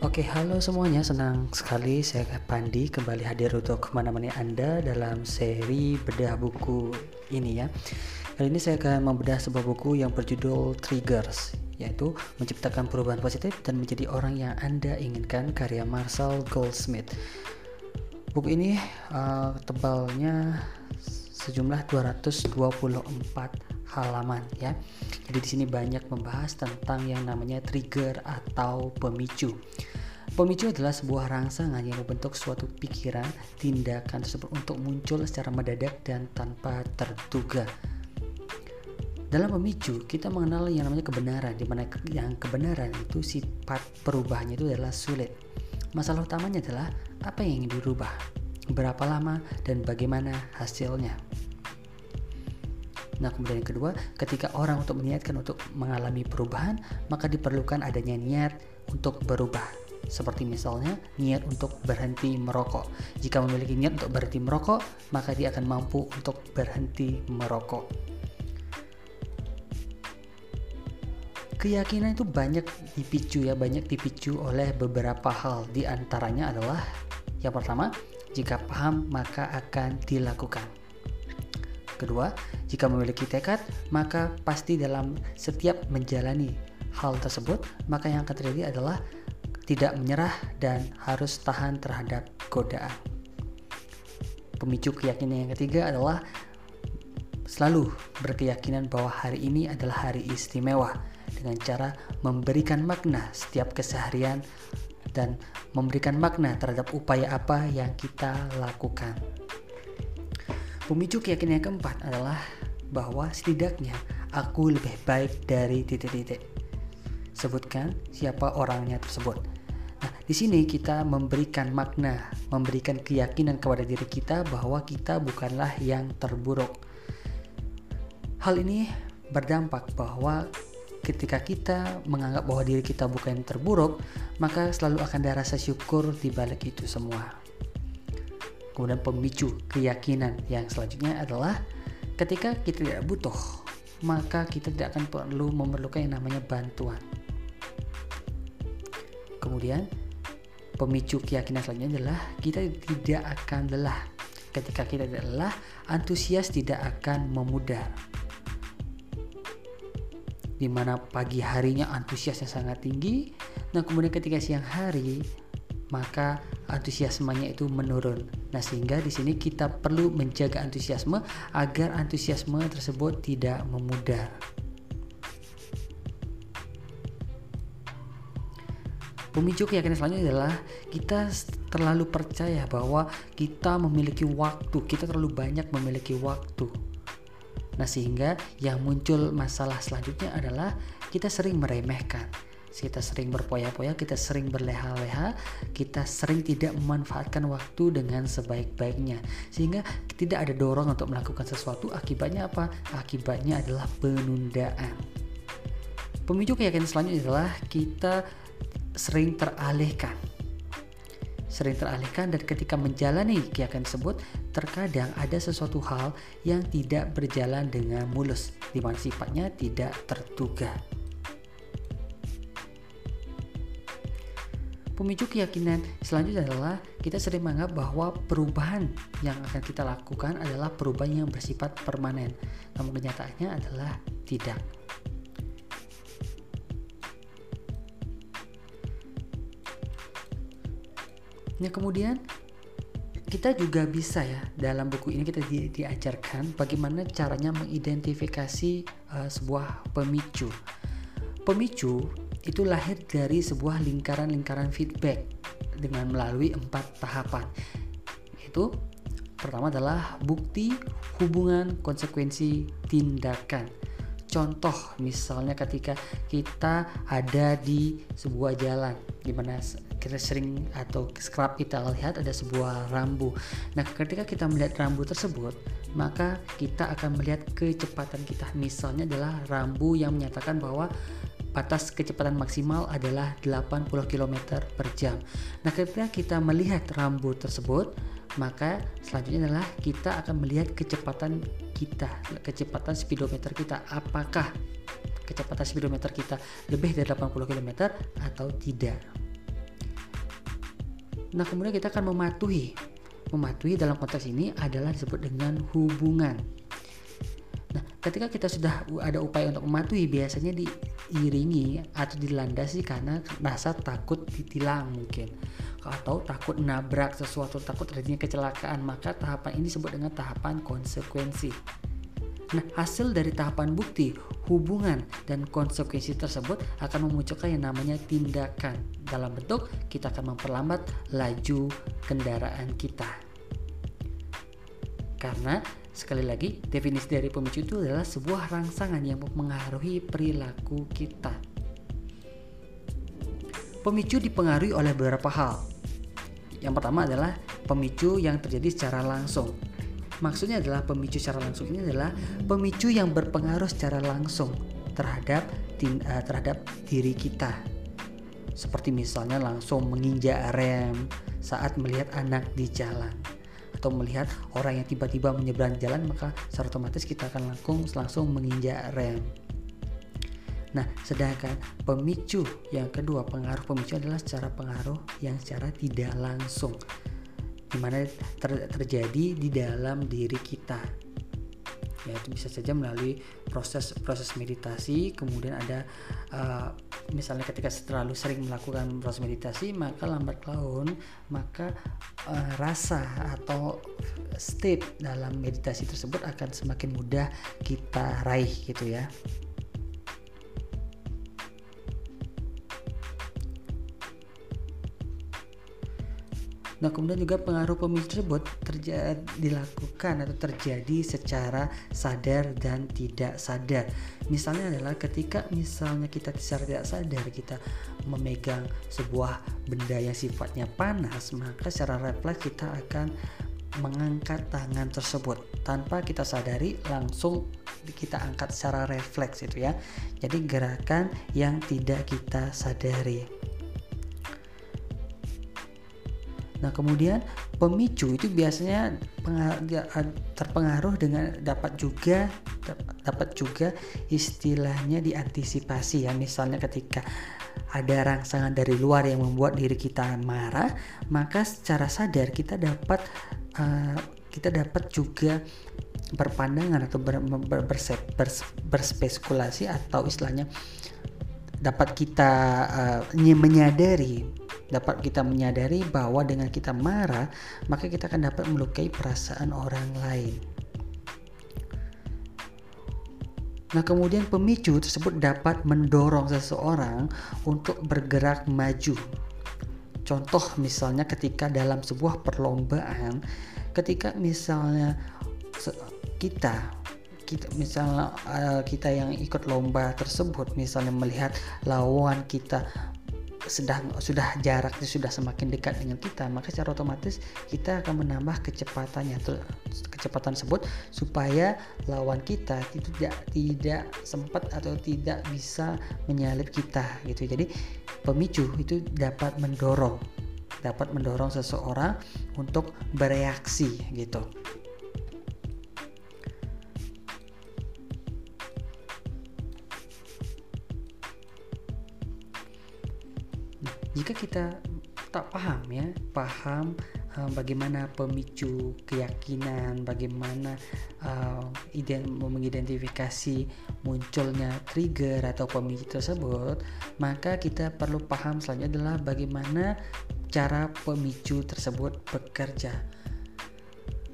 Oke, halo semuanya. Senang sekali saya Pandi kembali hadir untuk menemani Anda dalam seri bedah buku ini ya. Kali ini saya akan membedah sebuah buku yang berjudul Triggers, yaitu menciptakan perubahan positif dan menjadi orang yang Anda inginkan karya Marshall Goldsmith. Buku ini uh, tebalnya sejumlah 224 halaman ya. Jadi di sini banyak membahas tentang yang namanya trigger atau pemicu. Pemicu adalah sebuah rangsangan yang membentuk suatu pikiran, tindakan tersebut untuk muncul secara mendadak dan tanpa terduga. Dalam pemicu, kita mengenal yang namanya kebenaran, di mana yang kebenaran itu sifat perubahannya itu adalah sulit. Masalah utamanya adalah apa yang ingin dirubah, berapa lama, dan bagaimana hasilnya. Nah, kemudian yang kedua, ketika orang untuk meniatkan untuk mengalami perubahan, maka diperlukan adanya niat untuk berubah. Seperti misalnya niat untuk berhenti merokok. Jika memiliki niat untuk berhenti merokok, maka dia akan mampu untuk berhenti merokok. Keyakinan itu banyak dipicu ya, banyak dipicu oleh beberapa hal. Di antaranya adalah yang pertama, jika paham maka akan dilakukan. Kedua, jika memiliki tekad, maka pasti dalam setiap menjalani hal tersebut, maka yang akan terjadi adalah tidak menyerah dan harus tahan terhadap godaan. Pemicu keyakinan yang ketiga adalah selalu berkeyakinan bahwa hari ini adalah hari istimewa dengan cara memberikan makna setiap keseharian dan memberikan makna terhadap upaya apa yang kita lakukan. Pemicu keyakinan yang keempat adalah bahwa setidaknya aku lebih baik dari titik-titik. Sebutkan siapa orangnya tersebut. Di sini kita memberikan makna, memberikan keyakinan kepada diri kita bahwa kita bukanlah yang terburuk. Hal ini berdampak bahwa ketika kita menganggap bahwa diri kita bukan yang terburuk, maka selalu akan ada rasa syukur di balik itu semua. Kemudian pemicu keyakinan yang selanjutnya adalah ketika kita tidak butuh, maka kita tidak akan perlu memerlukan yang namanya bantuan. Kemudian pemicu keyakinan selanjutnya adalah kita tidak akan lelah. Ketika kita tidak lelah, antusias tidak akan memudar. Di mana pagi harinya antusiasnya sangat tinggi, nah kemudian ketika siang hari maka antusiasmenya itu menurun. Nah, sehingga di sini kita perlu menjaga antusiasme agar antusiasme tersebut tidak memudar. Pemicu keyakinan selanjutnya adalah kita terlalu percaya bahwa kita memiliki waktu, kita terlalu banyak memiliki waktu. Nah, sehingga yang muncul masalah selanjutnya adalah kita sering meremehkan kita sering berpoya-poya, kita sering berleha-leha, kita sering tidak memanfaatkan waktu dengan sebaik-baiknya. Sehingga tidak ada dorong untuk melakukan sesuatu, akibatnya apa? Akibatnya adalah penundaan. Pemicu keyakinan selanjutnya adalah kita sering teralihkan. Sering teralihkan dan ketika menjalani keyakinan tersebut, terkadang ada sesuatu hal yang tidak berjalan dengan mulus, di mana sifatnya tidak terduga. Pemicu keyakinan selanjutnya adalah kita sering menganggap bahwa perubahan yang akan kita lakukan adalah perubahan yang bersifat permanen. Namun kenyataannya adalah tidak. Nah kemudian kita juga bisa ya dalam buku ini kita di, diajarkan bagaimana caranya mengidentifikasi uh, sebuah pemicu. Pemicu itu lahir dari sebuah lingkaran-lingkaran feedback dengan melalui empat tahapan yaitu pertama adalah bukti, hubungan, konsekuensi, tindakan. Contoh misalnya ketika kita ada di sebuah jalan di mana kita sering atau kerap kita lihat ada sebuah rambu. Nah, ketika kita melihat rambu tersebut, maka kita akan melihat kecepatan kita. Misalnya adalah rambu yang menyatakan bahwa batas kecepatan maksimal adalah 80 km per jam. Nah, ketika kita melihat rambu tersebut, maka selanjutnya adalah kita akan melihat kecepatan kita, kecepatan speedometer kita. Apakah kecepatan speedometer kita lebih dari 80 km atau tidak? Nah, kemudian kita akan mematuhi. Mematuhi dalam konteks ini adalah disebut dengan hubungan. Nah, ketika kita sudah ada upaya untuk mematuhi, biasanya diiringi atau dilandasi karena rasa takut ditilang mungkin atau takut nabrak sesuatu, takut terjadinya kecelakaan, maka tahapan ini disebut dengan tahapan konsekuensi. Nah, hasil dari tahapan bukti, hubungan, dan konsekuensi tersebut akan memunculkan yang namanya tindakan. Dalam bentuk, kita akan memperlambat laju kendaraan kita. Karena, sekali lagi, definisi dari pemicu itu adalah sebuah rangsangan yang mempengaruhi perilaku kita. Pemicu dipengaruhi oleh beberapa hal. Yang pertama adalah pemicu yang terjadi secara langsung Maksudnya adalah pemicu secara langsung ini adalah pemicu yang berpengaruh secara langsung terhadap uh, terhadap diri kita. Seperti misalnya langsung menginjak rem saat melihat anak di jalan atau melihat orang yang tiba-tiba menyeberang jalan maka secara otomatis kita akan langsung langsung menginjak rem. Nah, sedangkan pemicu yang kedua, pengaruh pemicu adalah secara pengaruh yang secara tidak langsung. Di mana ter, terjadi di dalam diri kita. Ya itu bisa saja melalui proses proses meditasi. Kemudian ada uh, misalnya ketika terlalu sering melakukan proses meditasi maka lambat laun maka uh, rasa atau state dalam meditasi tersebut akan semakin mudah kita raih gitu ya Nah, kemudian juga pengaruh pemicu tersebut terjadi dilakukan atau terjadi secara sadar dan tidak sadar. Misalnya adalah ketika misalnya kita secara tidak sadar kita memegang sebuah benda yang sifatnya panas, maka secara refleks kita akan mengangkat tangan tersebut tanpa kita sadari langsung kita angkat secara refleks itu ya. Jadi gerakan yang tidak kita sadari. Nah, kemudian pemicu itu biasanya terpengaruh dengan dapat juga dapat juga istilahnya diantisipasi ya. Misalnya ketika ada rangsangan dari luar yang membuat diri kita marah, maka secara sadar kita dapat uh, kita dapat juga berpandangan atau ber, ber, berse, bers, berspekulasi atau istilahnya dapat kita uh, menyadari dapat kita menyadari bahwa dengan kita marah, maka kita akan dapat melukai perasaan orang lain. Nah, kemudian pemicu tersebut dapat mendorong seseorang untuk bergerak maju. Contoh misalnya ketika dalam sebuah perlombaan, ketika misalnya kita kita misalnya uh, kita yang ikut lomba tersebut misalnya melihat lawan kita sedang sudah jaraknya sudah semakin dekat dengan kita maka secara otomatis kita akan menambah kecepatannya kecepatan tersebut supaya lawan kita itu tidak tidak sempat atau tidak bisa menyalip kita gitu. Jadi pemicu itu dapat mendorong dapat mendorong seseorang untuk bereaksi gitu jika kita tak paham ya paham uh, bagaimana pemicu keyakinan bagaimana uh, iden mengidentifikasi munculnya trigger atau pemicu tersebut maka kita perlu paham selanjutnya adalah bagaimana cara pemicu tersebut bekerja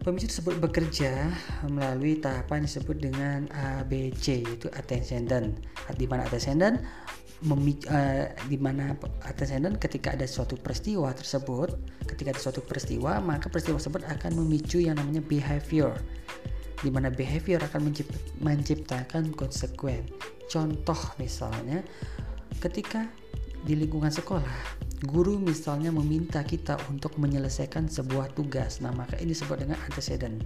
Pemicu tersebut bekerja melalui tahapan disebut dengan ABC yaitu antecedent di mana antecedent uh, di mana antecedent ketika ada suatu peristiwa tersebut, ketika ada suatu peristiwa, maka peristiwa tersebut akan memicu yang namanya behavior. Di mana behavior akan menciptakan konsekuen. Contoh misalnya ketika di lingkungan sekolah, guru misalnya meminta kita untuk menyelesaikan sebuah tugas. Nah, maka ini disebut dengan antecedent.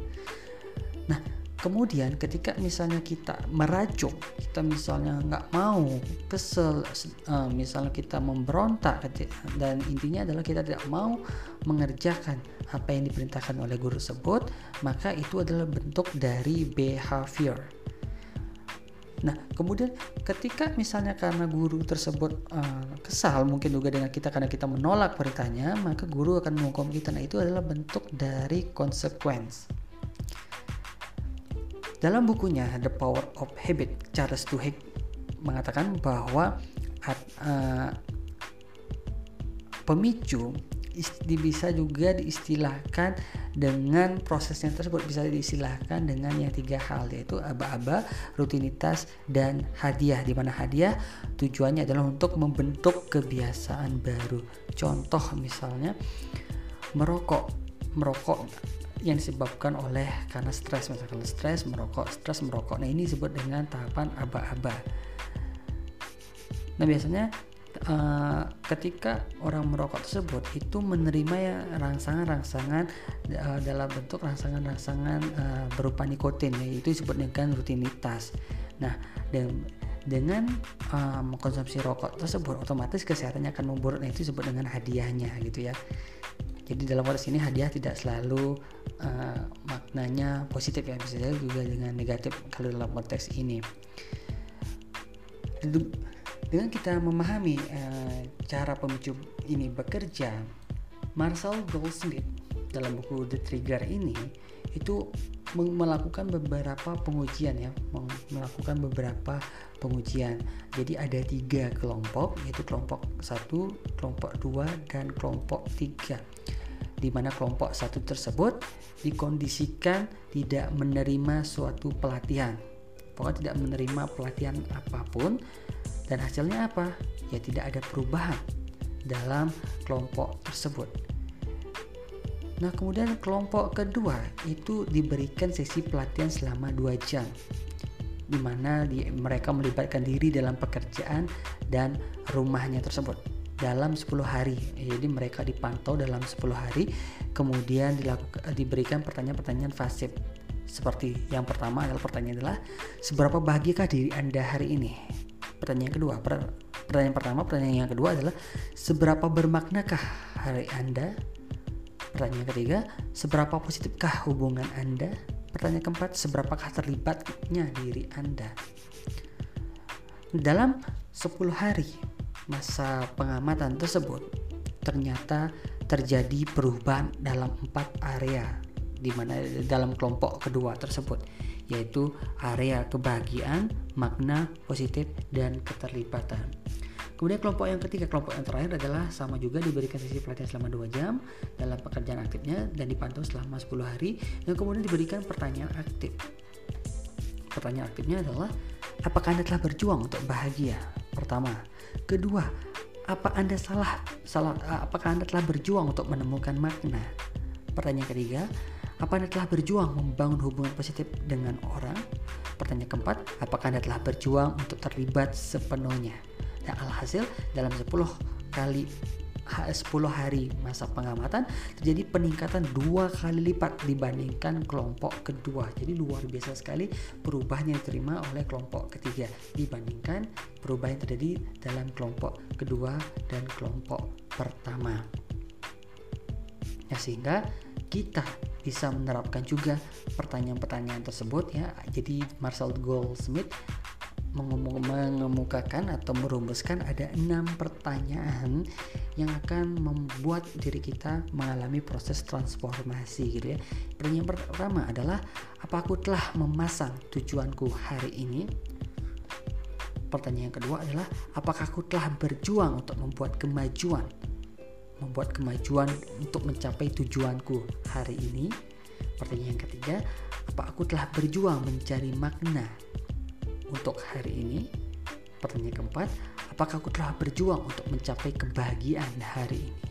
Nah, kemudian ketika misalnya kita merajuk kita misalnya nggak mau kesel uh, misalnya kita memberontak dan intinya adalah kita tidak mau mengerjakan apa yang diperintahkan oleh guru tersebut maka itu adalah bentuk dari behavior Nah, kemudian ketika misalnya karena guru tersebut uh, kesal mungkin juga dengan kita karena kita menolak perintahnya, maka guru akan menghukum kita. Nah, itu adalah bentuk dari konsekuensi. Dalam bukunya The Power of Habit, Charles Duhigg mengatakan bahwa uh, pemicu bisa juga diistilahkan dengan prosesnya tersebut. Bisa diistilahkan dengan yang tiga hal yaitu aba-aba, rutinitas dan hadiah. Di mana hadiah tujuannya adalah untuk membentuk kebiasaan baru. Contoh misalnya merokok, merokok yang disebabkan oleh karena stres. Misalkan stres merokok stres merokok. Nah ini disebut dengan tahapan aba-aba. Nah biasanya uh, ketika orang merokok tersebut itu menerima ya rangsangan-rangsangan uh, dalam bentuk rangsangan-rangsangan uh, berupa nikotin yaitu disebut dengan rutinitas. Nah, dan dengan uh, mengkonsumsi rokok tersebut otomatis kesehatannya akan memburuk. Nah itu disebut dengan hadiahnya gitu ya. Jadi dalam konteks ini hadiah tidak selalu uh, maknanya positif ya bisa juga dengan negatif kalau dalam konteks ini dengan kita memahami uh, cara pemicu ini bekerja, Marcel Goldsmith dalam buku The Trigger ini itu melakukan beberapa pengujian ya, melakukan beberapa pengujian. Jadi ada tiga kelompok, yaitu kelompok satu, kelompok dua, dan kelompok tiga. Di mana kelompok satu tersebut dikondisikan tidak menerima suatu pelatihan, pokoknya tidak menerima pelatihan apa pun dan hasilnya apa? Ya tidak ada perubahan dalam kelompok tersebut. Nah kemudian kelompok kedua itu diberikan sesi pelatihan selama 2 jam di mana mereka melibatkan diri dalam pekerjaan dan rumahnya tersebut dalam 10 hari. Jadi mereka dipantau dalam 10 hari, kemudian dilakukan diberikan pertanyaan-pertanyaan fasib. Seperti yang pertama adalah pertanyaan adalah seberapa bahagiakah diri Anda hari ini? Pertanyaan kedua, pertanyaan pertama, pertanyaan yang kedua adalah seberapa bermaknakah hari Anda? Pertanyaan ketiga, seberapa positifkah hubungan Anda? Pertanyaan keempat, seberapakah terlibatnya diri Anda? Dalam 10 hari masa pengamatan tersebut, ternyata terjadi perubahan dalam empat area di mana dalam kelompok kedua tersebut yaitu area kebahagiaan, makna, positif, dan keterlibatan. Kemudian kelompok yang ketiga, kelompok yang terakhir adalah sama juga diberikan sesi pelatihan selama 2 jam dalam pekerjaan aktifnya dan dipantau selama 10 hari dan kemudian diberikan pertanyaan aktif. Pertanyaan aktifnya adalah apakah Anda telah berjuang untuk bahagia? Pertama. Kedua, apa Anda salah salah apakah Anda telah berjuang untuk menemukan makna? Pertanyaan ketiga, apa Anda telah berjuang membangun hubungan positif dengan orang? Pertanyaan keempat, apakah Anda telah berjuang untuk terlibat sepenuhnya? Nah, alhasil dalam 10 kali 10 hari masa pengamatan terjadi peningkatan dua kali lipat dibandingkan kelompok kedua. Jadi luar biasa sekali perubahan yang diterima oleh kelompok ketiga dibandingkan perubahan yang terjadi dalam kelompok kedua dan kelompok pertama. Ya sehingga kita bisa menerapkan juga pertanyaan-pertanyaan tersebut ya. Jadi Marcel Goldsmith mengemukakan atau merumuskan ada enam pertanyaan yang akan membuat diri kita mengalami proses transformasi gitu ya. Pertanyaan pertama adalah apa aku telah memasang tujuanku hari ini? Pertanyaan kedua adalah apakah aku telah berjuang untuk membuat kemajuan membuat kemajuan untuk mencapai tujuanku hari ini? Pertanyaan ketiga, apa aku telah berjuang mencari makna untuk hari ini? Pertanyaan keempat, apakah aku telah berjuang untuk mencapai kebahagiaan hari ini?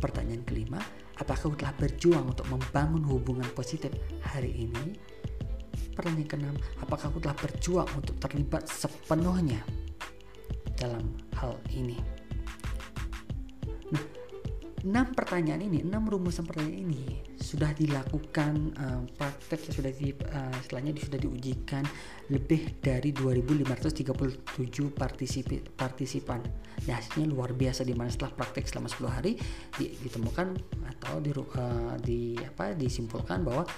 Pertanyaan kelima, apakah aku telah berjuang untuk membangun hubungan positif hari ini? Pertanyaan keenam, apakah aku telah berjuang untuk terlibat sepenuhnya dalam hal ini? Enam pertanyaan ini, enam rumusan pertanyaan ini sudah dilakukan uh, praktek sudah di uh, istilahnya sudah diujikan lebih dari 2537 partisipi, partisipan. Nah, hasilnya luar biasa di mana setelah praktek selama 10 hari di, ditemukan atau di, uh, di apa disimpulkan bahwa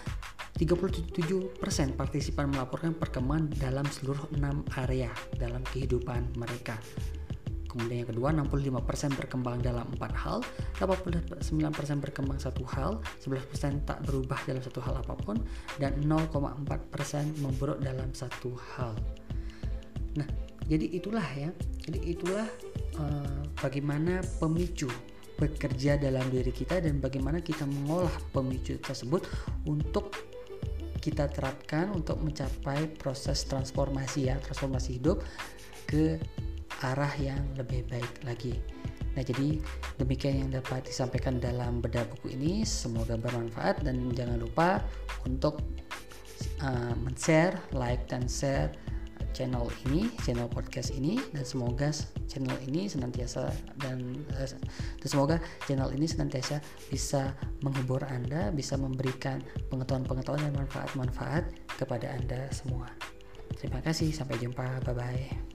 37% partisipan melaporkan perkembangan dalam seluruh enam area dalam kehidupan mereka. Kemudian yang kedua, 65% berkembang dalam empat hal, 89% berkembang satu hal, 11% tak berubah dalam satu hal apa pun, dan 0,4% memburuk dalam satu hal. Nah, jadi itulah ya. Jadi itulah uh, bagaimana pemicu bekerja dalam diri kita dan bagaimana kita mengolah pemicu tersebut untuk kita terapkan untuk mencapai proses transformasi ya, transformasi hidup ke arah yang lebih baik lagi. Nah, jadi demikian yang dapat disampaikan dalam bedah buku ini. Semoga bermanfaat dan jangan lupa untuk uh, men-share, like dan share channel ini, channel podcast ini dan semoga channel ini senantiasa dan, uh, dan semoga channel ini senantiasa bisa menghibur Anda, bisa memberikan pengetahuan-pengetahuan dan manfaat-manfaat kepada Anda semua. Terima kasih, sampai jumpa. Bye bye.